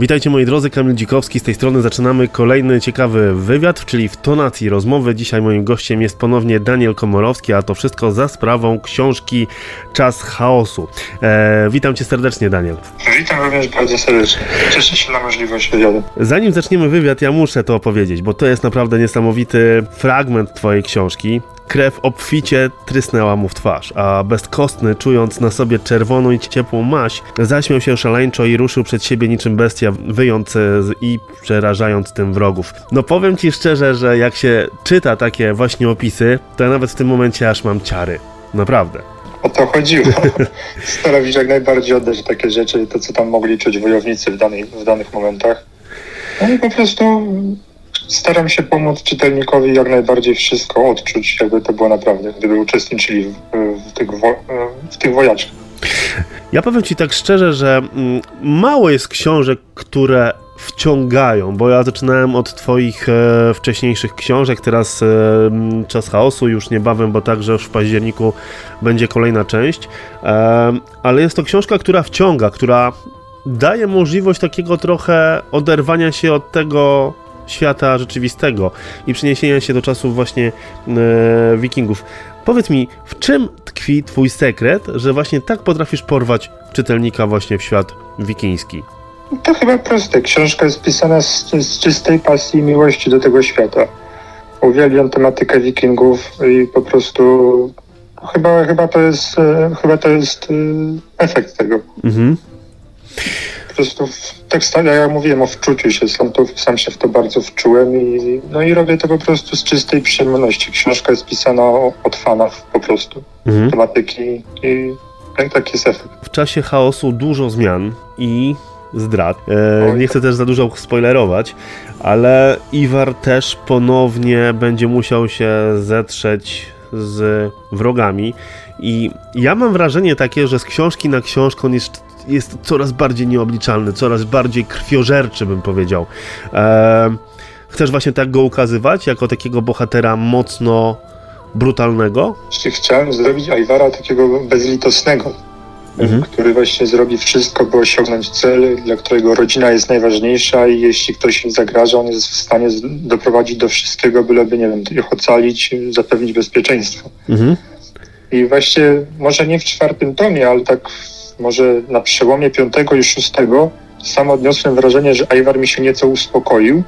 Witajcie moi drodzy, Kamil Dzikowski z tej strony. Zaczynamy kolejny ciekawy wywiad, czyli w tonacji rozmowy. Dzisiaj moim gościem jest ponownie Daniel Komorowski, a to wszystko za sprawą książki Czas Chaosu. E, witam cię serdecznie, Daniel. Witam również bardzo serdecznie. Cieszę się na możliwość wywiadu. Zanim zaczniemy wywiad, ja muszę to opowiedzieć, bo to jest naprawdę niesamowity fragment twojej książki. Krew obficie trysnęła mu w twarz, a bezkostny, czując na sobie czerwoną i ciepłą maść, zaśmiał się szaleńczo i ruszył przed siebie niczym bestia, wyjąc i przerażając tym wrogów. No powiem ci szczerze, że jak się czyta takie właśnie opisy, to ja nawet w tym momencie aż mam ciary. Naprawdę. O to chodziło. Staram się jak najbardziej oddać takie rzeczy, to co tam mogli czuć wojownicy w, danej, w danych momentach. No i po prostu staram się pomóc czytelnikowi jak najbardziej wszystko odczuć, jakby to było naprawdę, gdyby uczestniczyli w, w tych, wo, w tych wojaczkach. Ja powiem Ci tak szczerze, że mm, mało jest książek, które wciągają, bo ja zaczynałem od Twoich e, wcześniejszych książek, teraz e, Czas Chaosu, już niebawem, bo także już w październiku będzie kolejna część, e, ale jest to książka, która wciąga, która daje możliwość takiego trochę oderwania się od tego świata rzeczywistego i przeniesienia się do czasów właśnie e, wikingów. Powiedz mi, w czym tkwi twój sekret, że właśnie tak potrafisz porwać czytelnika właśnie w świat wikiński? To chyba proste. Książka jest pisana z, z czystej pasji i miłości do tego świata. Uwielbiam tematykę wikingów i po prostu chyba, chyba to jest, e, chyba to jest e, efekt tego. Mhm prostu tak jak ja mówiłem o wczuciu się, sam, to, sam się w to bardzo wczułem i, no i robię to po prostu z czystej przyjemności. Książka jest pisana o, od fanów po prostu, mhm. tematyki i tak, taki jest efekt. W czasie chaosu dużo zmian i zdrad. E, nie chcę też za dużo spoilerować, ale Iwar też ponownie będzie musiał się zetrzeć z wrogami i ja mam wrażenie takie, że z książki na książkę on jest jest coraz bardziej nieobliczalny, coraz bardziej krwiożerczy, bym powiedział. E, chcesz właśnie tak go ukazywać, jako takiego bohatera mocno brutalnego? Chciałem zrobić Ajwara takiego bezlitosnego, mhm. który właśnie zrobi wszystko, by osiągnąć cel, dla którego rodzina jest najważniejsza i jeśli ktoś im zagraża, on jest w stanie doprowadzić do wszystkiego, byleby, nie wiem, ich ocalić, zapewnić bezpieczeństwo. Mhm. I właśnie, może nie w czwartym tomie, ale tak może na przełomie piątego i szóstego sam odniosłem wrażenie, że Ajwar mi się nieco uspokoił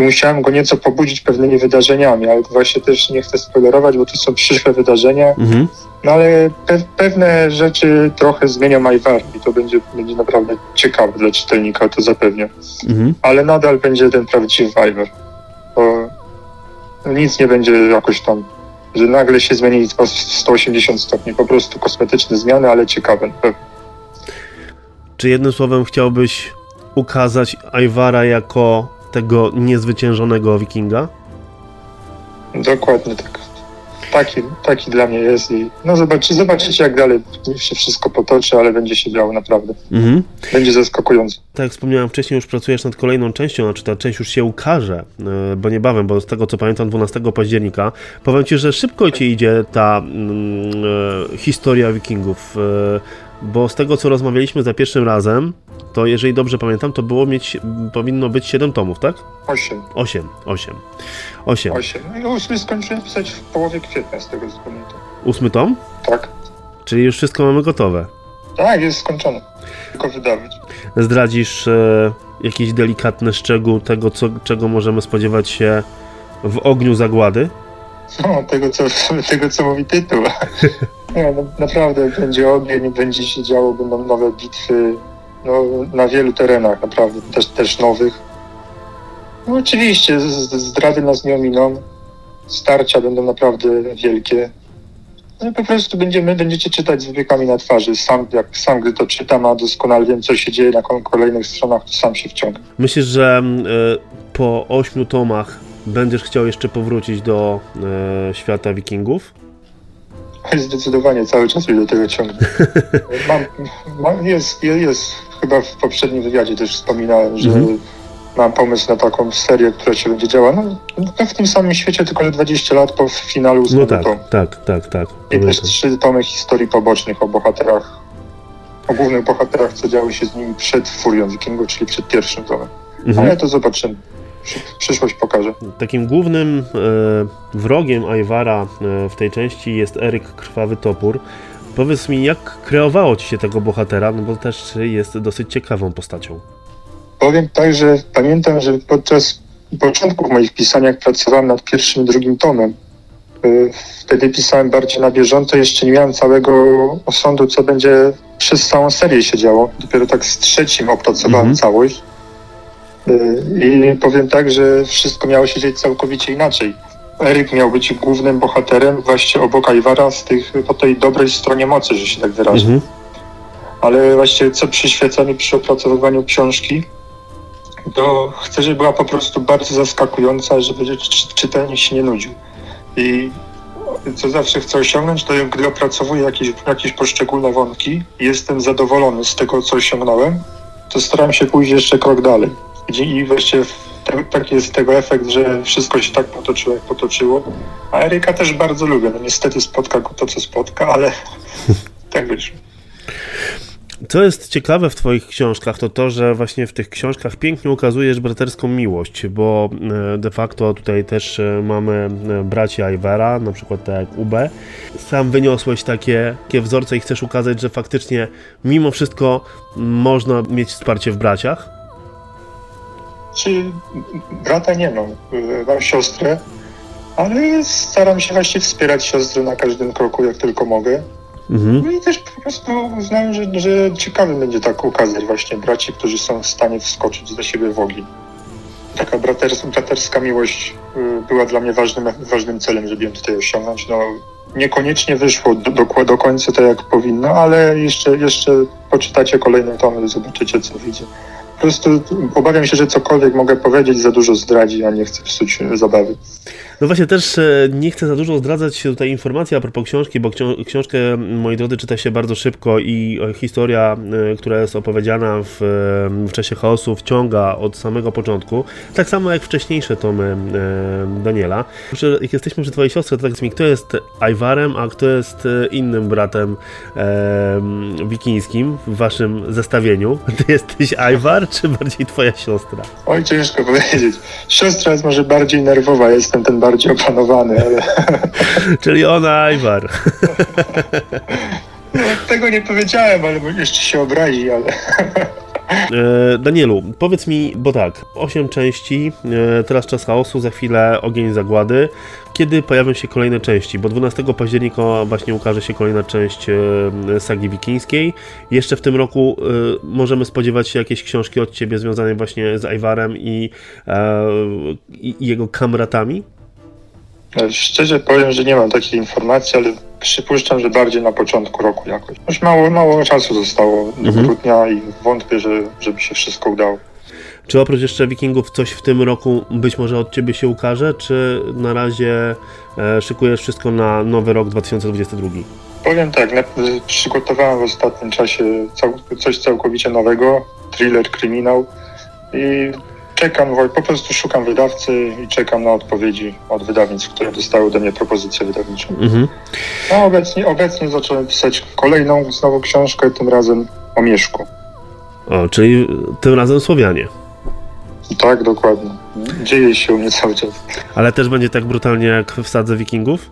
i musiałem go nieco pobudzić pewnymi wydarzeniami, ale właśnie też nie chcę spoilerować, bo to są przyszłe wydarzenia, mhm. no ale pe pewne rzeczy trochę zmienią Ajwar i to będzie, będzie naprawdę ciekawe dla czytelnika, to zapewniam. Mhm. Ale nadal będzie ten prawdziwy Ajwar, bo nic nie będzie jakoś tam że nagle się zmieni o 180 stopni. Po prostu kosmetyczne zmiany, ale ciekawe. Czy jednym słowem chciałbyś ukazać Ajwara jako tego niezwyciężonego wikinga? Dokładnie tak. Taki, taki dla mnie jest i no zobaczy, zobaczycie jak dalej się wszystko potoczy, ale będzie się działo naprawdę. Mhm. Będzie zaskakujące. Tak jak wspomniałem wcześniej, już pracujesz nad kolejną częścią, znaczy ta część już się ukaże, e, bo niebawem, bo z tego co pamiętam 12 października. Powiem Ci, że szybko Ci idzie ta mm, e, historia wikingów. E, bo z tego co rozmawialiśmy za pierwszym razem, to jeżeli dobrze pamiętam, to było mieć, powinno być 7 tomów, tak? 8. 8, 8. 8. 8. No i 8 skończyłem pisać w połowie kwietnia, z tego co pamiętam. 8 tom? Tak. Czyli już wszystko mamy gotowe. Tak, jest skończone. Tylko wydawać. Zdradzisz e, jakiś delikatny szczegół tego, co, czego możemy spodziewać się w ogniu zagłady? No, tego co, tego, co mówi tytuł. Nie, no, naprawdę będzie ogień, będzie się działo, będą nowe bitwy no, na wielu terenach, naprawdę, też, też nowych. No oczywiście, zdrady nas nie ominą, starcia będą naprawdę wielkie. No i po prostu będziemy, będziecie czytać z wypiekami na twarzy. Sam, jak sam gdy to czytam, a doskonale wiem, co się dzieje na kolejnych stronach, to sam się wciągam. Myślisz, że y, po ośmiu tomach będziesz chciał jeszcze powrócić do y, świata wikingów? Zdecydowanie cały czas mnie do tego ciągnie. Mam, mam, jest, jest, chyba w poprzednim wywiadzie też wspominałem, że mhm. mam pomysł na taką serię, która się będzie działa no, no w tym samym świecie, tylko że 20 lat po finalu No tak, tak, tak, tak. I też trzy tomy historii pobocznych o bohaterach o głównych bohaterach, co działo się z nimi przed Furią Wikingu, czyli przed pierwszym domem. Mhm. Ale to zobaczymy. Przy- Przyszłość pokaże. Takim głównym e, wrogiem Iwara e, w tej części jest Eryk Krwawy Topór. Powiedz mi, jak kreowało ci się tego bohatera, no bo też jest dosyć ciekawą postacią. Powiem tak, że pamiętam, że podczas początków moich pisań, jak pracowałem nad pierwszym i drugim tomem, y, wtedy pisałem bardziej na bieżąco, jeszcze nie miałem całego osądu, co będzie przez całą serię się działo. Dopiero tak z trzecim opracowałem Mhm. całość. Y, I powiem tak, że wszystko miało się dziać całkowicie inaczej. Eryk miał być głównym bohaterem właśnie obok Iwara z tych, po tej dobrej stronie mocy, że się tak wyrażę Mhm. ale właśnie co przyświeca mi przy opracowywaniu książki, to chcę, żeby była po prostu bardzo zaskakująca, żeby czy- czytelnik się nie nudził. I co zawsze chcę osiągnąć, to gdy opracowuję jakieś, jakieś poszczególne wątki i jestem zadowolony z tego, co osiągnąłem, to staram się pójść jeszcze krok dalej. I i właśnie w- tak- taki jest tego efekt, że wszystko się tak potoczyło, jak potoczyło. A Eryka też bardzo lubię. No niestety spotka go to, co spotka, ale tak wyszło. Co jest ciekawe w Twoich książkach, to to, że właśnie w tych książkach pięknie ukazujesz braterską miłość, bo e, de facto tutaj też e, mamy e, bracia Ivera, na przykład tak jak UB. Sam wyniosłeś takie, takie wzorce i chcesz ukazać, że faktycznie mimo wszystko można mieć wsparcie w braciach. Czy brata nie mam, y, mam siostrę, ale staram się właśnie wspierać siostrę na każdym kroku, jak tylko mogę. Mhm. No i też po prostu uznałem, że, że ciekawy będzie tak ukazać właśnie braci, którzy są w stanie wskoczyć do siebie w ogień. Taka braters, braterska miłość y, była dla mnie ważnym, ważnym celem, żeby ją tutaj osiągnąć. No, niekoniecznie wyszło do, do, do końca tak, jak powinno, ale jeszcze, jeszcze poczytacie kolejny tom i zobaczycie, co wyjdzie. Po prostu obawiam się, że cokolwiek mogę powiedzieć, za dużo zdradzi, a nie chcę psuć zabawy. No właśnie też e, nie chcę za dużo zdradzać tutaj informacji a propos książki, bo ksią- książkę, moi drodzy, czyta się bardzo szybko i e, historia, e, która jest opowiedziana w, w czasie chaosu wciąga od samego początku, tak samo jak wcześniejsze tomy Daniela. Jak jesteśmy przy twojej siostrze, to tak mi, kto jest Iwarem, a kto jest innym bratem wikińskim w waszym zestawieniu? Ty jesteś Iwar, czy bardziej twoja siostra? Oj, ciężko powiedzieć. Siostra jest może bardziej nerwowa, jestem ten bardziej opanowany, ale Czyli ona Iwar. no, tego nie powiedziałem, ale jeszcze się obrazi, ale E, Danielu, powiedz mi, bo tak, 8 części, e, teraz czas chaosu, za chwilę ogień zagłady. Kiedy pojawią się kolejne części? Bo 12 października właśnie ukaże się kolejna część e, sagi wikińskiej. Jeszcze w tym roku e, możemy spodziewać się jakieś książki od Ciebie związane właśnie z Iwarem i, e, i i jego kamratami? szczerze powiem, że nie mam takiej informacji, ale przypuszczam, że bardziej na początku roku jakoś. Już mało, mało czasu zostało do Mhm. grudnia i wątpię, że, żeby się wszystko udało. Czy oprócz jeszcze wikingów coś w tym roku być może od Ciebie się ukaże, czy na razie e, szykujesz wszystko na nowy rok 2022? Powiem tak, na, przygotowałem w ostatnim czasie coś całkowicie nowego, thriller, kryminał i czekam, po prostu szukam wydawcy i czekam na odpowiedzi od wydawnictw, które dostały ode mnie propozycję wydawniczą. Mhm. No, obecnie, obecnie zacząłem pisać kolejną znowu książkę, tym razem o Mieszku. O, czyli tym razem Słowianie. Tak, dokładnie. Dzieje się u mnie cały czas. Ale też będzie tak brutalnie jak w Sadze Wikingów?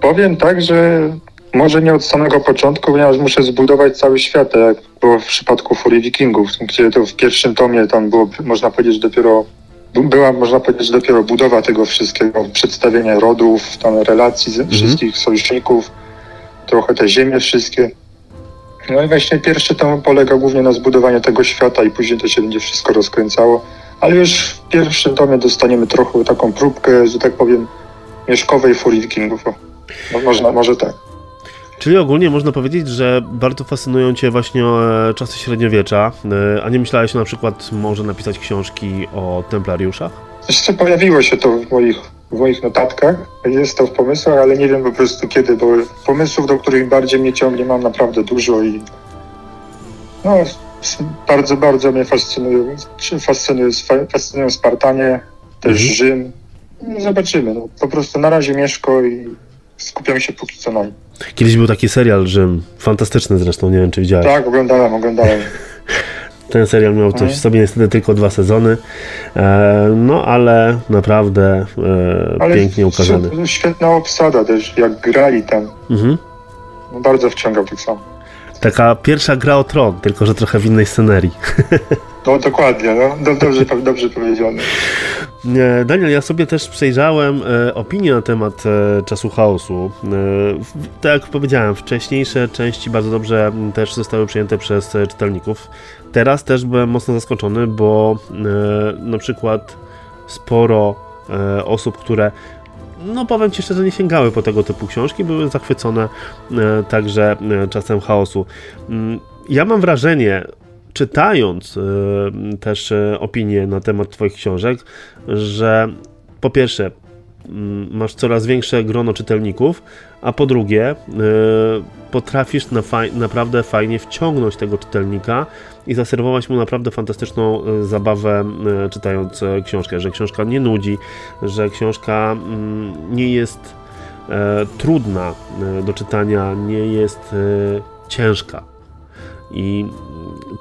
Powiem tak, że może nie od samego początku, ponieważ muszę zbudować cały świat, tak jak było w przypadku Furii Wikingów, gdzie to w pierwszym tomie tam było, można powiedzieć, dopiero była, można powiedzieć, dopiero budowa tego wszystkiego, przedstawienie rodów, tam relacji z wszystkich sojuszników, trochę te ziemie wszystkie. No i właśnie pierwszy tom polega głównie na zbudowaniu tego świata i później to się będzie wszystko rozkręcało. Ale już w pierwszym tomie dostaniemy trochę taką próbkę, że tak powiem, mieszkowej furii wikingów. No, można, może tak. Czyli ogólnie można powiedzieć, że bardzo fascynują Cię właśnie e, czasy średniowiecza, e, a nie myślałeś na przykład może napisać książki o templariuszach? Jeszcze pojawiło się to w moich, w moich notatkach, jest to w pomysłach, ale nie wiem po prostu kiedy, bo pomysłów, do których bardziej mnie ciągnie, mam naprawdę dużo i no, bardzo, bardzo mnie fascynują, czy fascynują, fascynują Spartanie, też Mhm. Rzym. No, Zobaczymy. No, po prostu na razie Mieszko i skupiam się póki co na nim. Kiedyś był taki serial Rzym, fantastyczny zresztą, nie wiem czy widziałeś. Tak, oglądałem, oglądałem. Ten serial miał coś w sobie, niestety tylko dwa sezony, e, no ale naprawdę e, Ale pięknie ukazany. Świetna obsada też, jak grali tam. Mhm. No, bardzo wciągał tak samo. Taka pierwsza gra o tron, tylko że trochę w innej scenerii. No dokładnie, no. Do, dobrze, dobrze powiedziane. Daniel, ja sobie też przejrzałem e, opinię na temat e, czasu chaosu. E, tak jak powiedziałem, wcześniejsze części bardzo dobrze też zostały przyjęte przez e, czytelników. Teraz też byłem mocno zaskoczony, bo e, na przykład sporo e, osób, które no powiem Ci szczerze, nie sięgały po tego typu książki, były zachwycone e, także e, czasem chaosu. Mm, Ja mam wrażenie, czytając e, też opinie na temat Twoich książek, że po pierwsze masz coraz większe grono czytelników, a po drugie e, potrafisz na faj, naprawdę fajnie wciągnąć tego czytelnika i zaserwować mu naprawdę fantastyczną e, zabawę e, czytając książkę, że książka nie nudzi, że książka mm, nie jest trudna do czytania, nie jest ciężka. I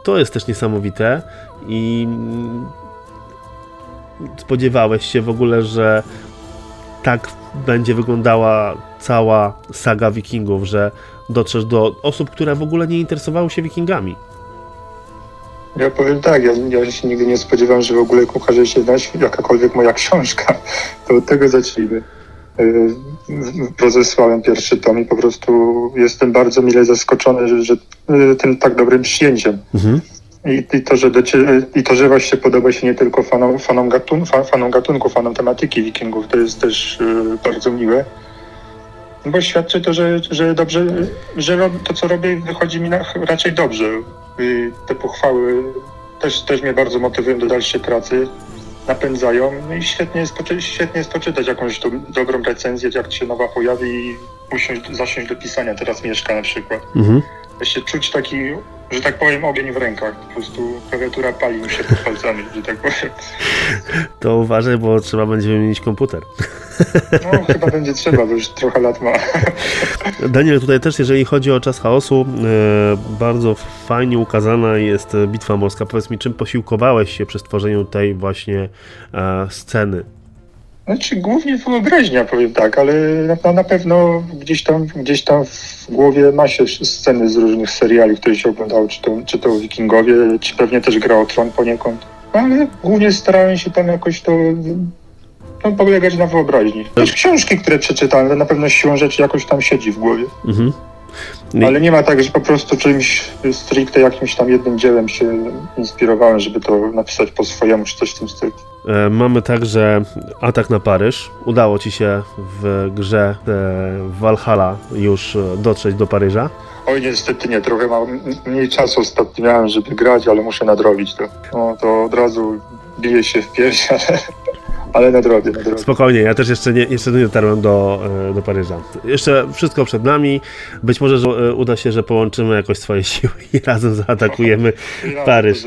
to jest też niesamowite i mm, spodziewałeś się w ogóle, że tak będzie wyglądała cała saga wikingów, że dotrzesz do osób, które w ogóle nie interesowały się wikingami. Ja powiem tak, ja, ja się nigdy nie spodziewałem, że w ogóle ukaże się znać jakakolwiek moja książka. To od tego zacznijmy. Yy, Rozesłałem pierwszy tom i po prostu jestem bardzo mile zaskoczony, że, że yy, tym tak dobrym przyjęciem. Mhm. I, i, to, że do cie, I to, że właśnie podoba się nie tylko fanom, fanom, gatun, fa- fanom gatunku, fanom tematyki wikingów, to jest też yy, bardzo miłe. Bo świadczy to, że, że dobrze, że rob, to co robię wychodzi mi na, raczej dobrze. I te pochwały też, też mnie bardzo motywują do dalszej pracy, napędzają. No i świetnie jest, świetnie jest poczytać jakąś do, dobrą recenzję, jak się nowa pojawi i usiąść, zasiąść do pisania. Teraz mieszka na przykład. Mhm. Się czuć taki, że tak powiem, ogień w rękach. Po prostu klawiatura pali mi się pod palcami, że tak powiem. To uważaj, bo trzeba będzie wymienić komputer. No chyba będzie trzeba, bo już trochę lat ma. Daniel, tutaj też, jeżeli chodzi o czas chaosu, e, bardzo fajnie ukazana jest bitwa morska. Powiedz mi, czym posiłkowałeś się przy stworzeniu tej właśnie e, sceny? Znaczy głównie wyobraźnia, powiem tak, ale na, na pewno gdzieś tam, gdzieś tam w głowie ma się sceny z różnych seriali, które się oglądało, czy to, czy to Wikingowie, czy pewnie też Gra o Tron poniekąd. Ale głównie starałem się tam jakoś to no, polegać na wyobraźni. Też książki, które przeczytałem, na pewno siłą rzeczy jakoś tam siedzi w głowie. Mhm. I- Ale nie ma tak, że po prostu czymś stricte jakimś tam jednym dziełem się inspirowałem, żeby to napisać po swojemu, czy coś w tym stylu. E, Mamy także atak na Paryż. Udało ci się w grze e, Valhalla już e, dotrzeć do Paryża. Oj, niestety nie, trochę mam mniej czasu ostatnio miałem, żeby grać, ale muszę nadrobić to. No, to od razu bije się w pierś, ale, ale nadrobię, nadrobię. Spokojnie, ja też jeszcze nie, jeszcze nie dotarłem do, e, do Paryża. Jeszcze wszystko przed nami. Być może że, e, uda się, że połączymy jakoś swoje siły i razem zaatakujemy Ja Paryż.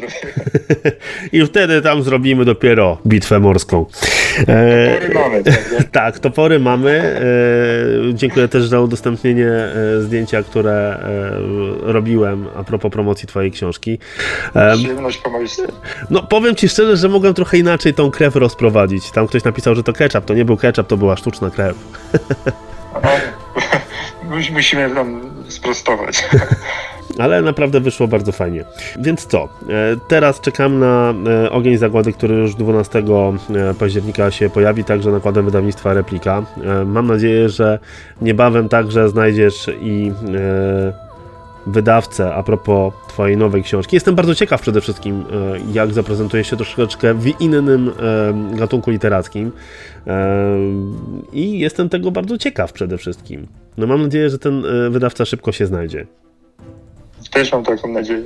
I wtedy tam zrobimy dopiero bitwę morską. E, Tory mamy, prawda? tak, topory mamy. Dziękuję też za udostępnienie zdjęcia, które robiłem a propos promocji Twojej książki. Przyjemność no, powiem Ci szczerze, że mogłem trochę inaczej tą krew rozprowadzić. Tam ktoś napisał, że to ketchup. To nie był ketchup, to była sztuczna krew. Mus- musimy tam sprostować. Ale naprawdę wyszło bardzo fajnie. Więc co? E, Teraz czekam na e, Ogień Zagłady, który już 12 e, października się pojawi, także nakładem wydawnictwa Replika. Mam nadzieję, że niebawem także znajdziesz i wydawcę a propos Twojej nowej książki. Jestem bardzo ciekaw przede wszystkim, e, jak zaprezentujesz się troszeczkę w innym e, gatunku literackim E, i jestem tego bardzo ciekaw przede wszystkim. No mam nadzieję, że ten wydawca szybko się znajdzie. Też mam taką nadzieję.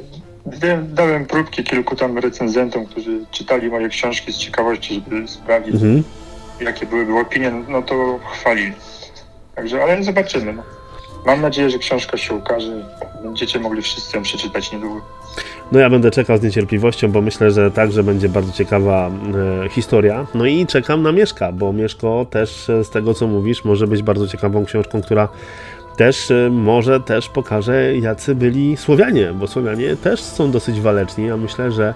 Dałem, dałem próbki kilku tam recenzentom, którzy czytali moje książki z ciekawości, żeby sprawdzić, Mhm. jakie byłyby opinie, no to chwalili. Także, ale zobaczymy. No. Mam nadzieję, że książka się ukaże. Będziecie mogli wszyscy ją przeczytać niedługo. No ja będę czekał z niecierpliwością, bo myślę, że także będzie bardzo ciekawa e, historia. No i czekam na Mieszka, bo Mieszko też e, z tego co mówisz może być bardzo ciekawą książką, która też e, może też pokaże jacy byli Słowianie, bo Słowianie też są dosyć waleczni, a myślę, że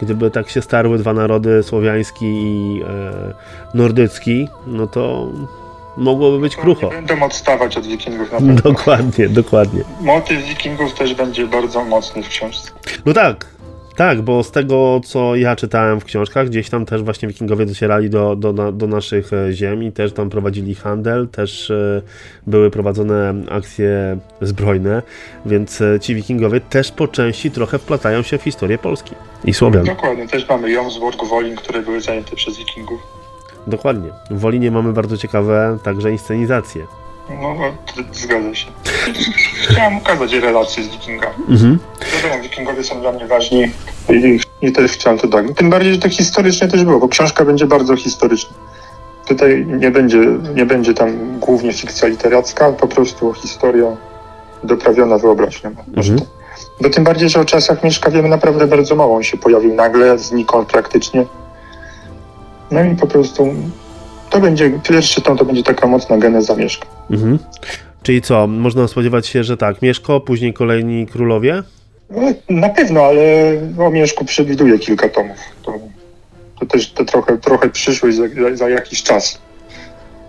gdyby tak się starły dwa narody, słowiański i e, nordycki, no to mogłoby być krucho. Nie będą odstawać od wikingów na pewno. Dokładnie, dokładnie. Motyw wikingów też będzie bardzo mocny w książce. No tak, tak, bo z tego, co ja czytałem w książkach, gdzieś tam też właśnie wikingowie docierali do, do, do naszych e, ziem i też tam prowadzili handel, też e, były prowadzone akcje zbrojne, więc e, ci wikingowie też po części trochę wplatają się w historię Polski i Słowian. Dokładnie, też mamy Jomsburg, Wolin, które były zajęte przez wikingów. Dokładnie. W Wolinie mamy bardzo ciekawe także inscenizacje. No, no zgadza się. Chciałem ukazać relacje z wikingami. Mhm. Wiadomo, wikingowie są dla mnie ważni i, i też chciałem to dać. Tym bardziej, że to historycznie też było, bo książka będzie bardzo historyczna. Tutaj nie będzie, nie będzie tam głównie fikcja literacka, po prostu historia doprawiona wyobraźnią. Mhm. Bo tym bardziej, że o czasach Mieszka wiemy naprawdę bardzo mało. On się pojawił nagle, znikąd praktycznie. No i po prostu to będzie, pierwszy tom to będzie taka mocna geneza Mieszka. Mhm. Czyli co, można spodziewać się, że tak, Mieszko, później kolejni królowie? No, na pewno, ale o Mieszku przewiduję kilka tomów. To, to też to trochę, trochę przyszłość za, za, jakiś czas.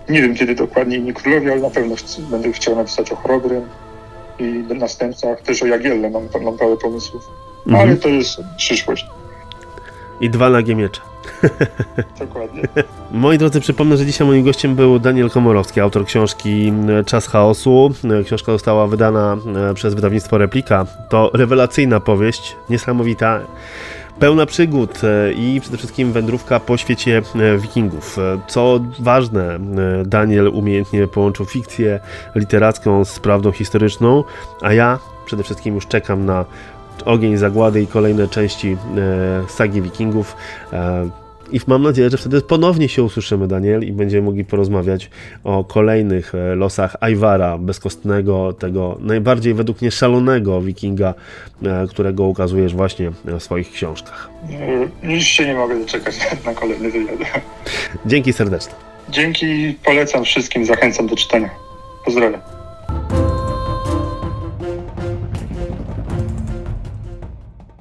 Nie wiem kiedy dokładnie inni królowie, ale na pewno chcę, będę chciał napisać o Chorobrym i następcach, też o Jagielle mam, mam parę pomysłów. Mhm. Ale to jest przyszłość. I dwa nagie miecze. Dokładnie. Moi drodzy, przypomnę, że dzisiaj moim gościem był Daniel Komorowski, autor książki Czas chaosu. Książka została wydana e, przez wydawnictwo Replika. To rewelacyjna powieść, niesamowita, pełna przygód e, i przede wszystkim wędrówka po świecie e, wikingów. Co ważne, Daniel umiejętnie połączył fikcję literacką z prawdą historyczną, a ja przede wszystkim już czekam na Ogień Zagłady i kolejne części e, sagi Wikingów. E, I mam nadzieję, że wtedy ponownie się usłyszymy, Daniel, i będziemy mogli porozmawiać o kolejnych e, losach Ajwara, bezkostnego, tego najbardziej według mnie szalonego wikinga, którego ukazujesz właśnie w swoich książkach. Już się nie mogę doczekać na kolejny wywiad. Dzięki serdecznie. Dzięki, polecam wszystkim, zachęcam do czytania. Pozdrawiam.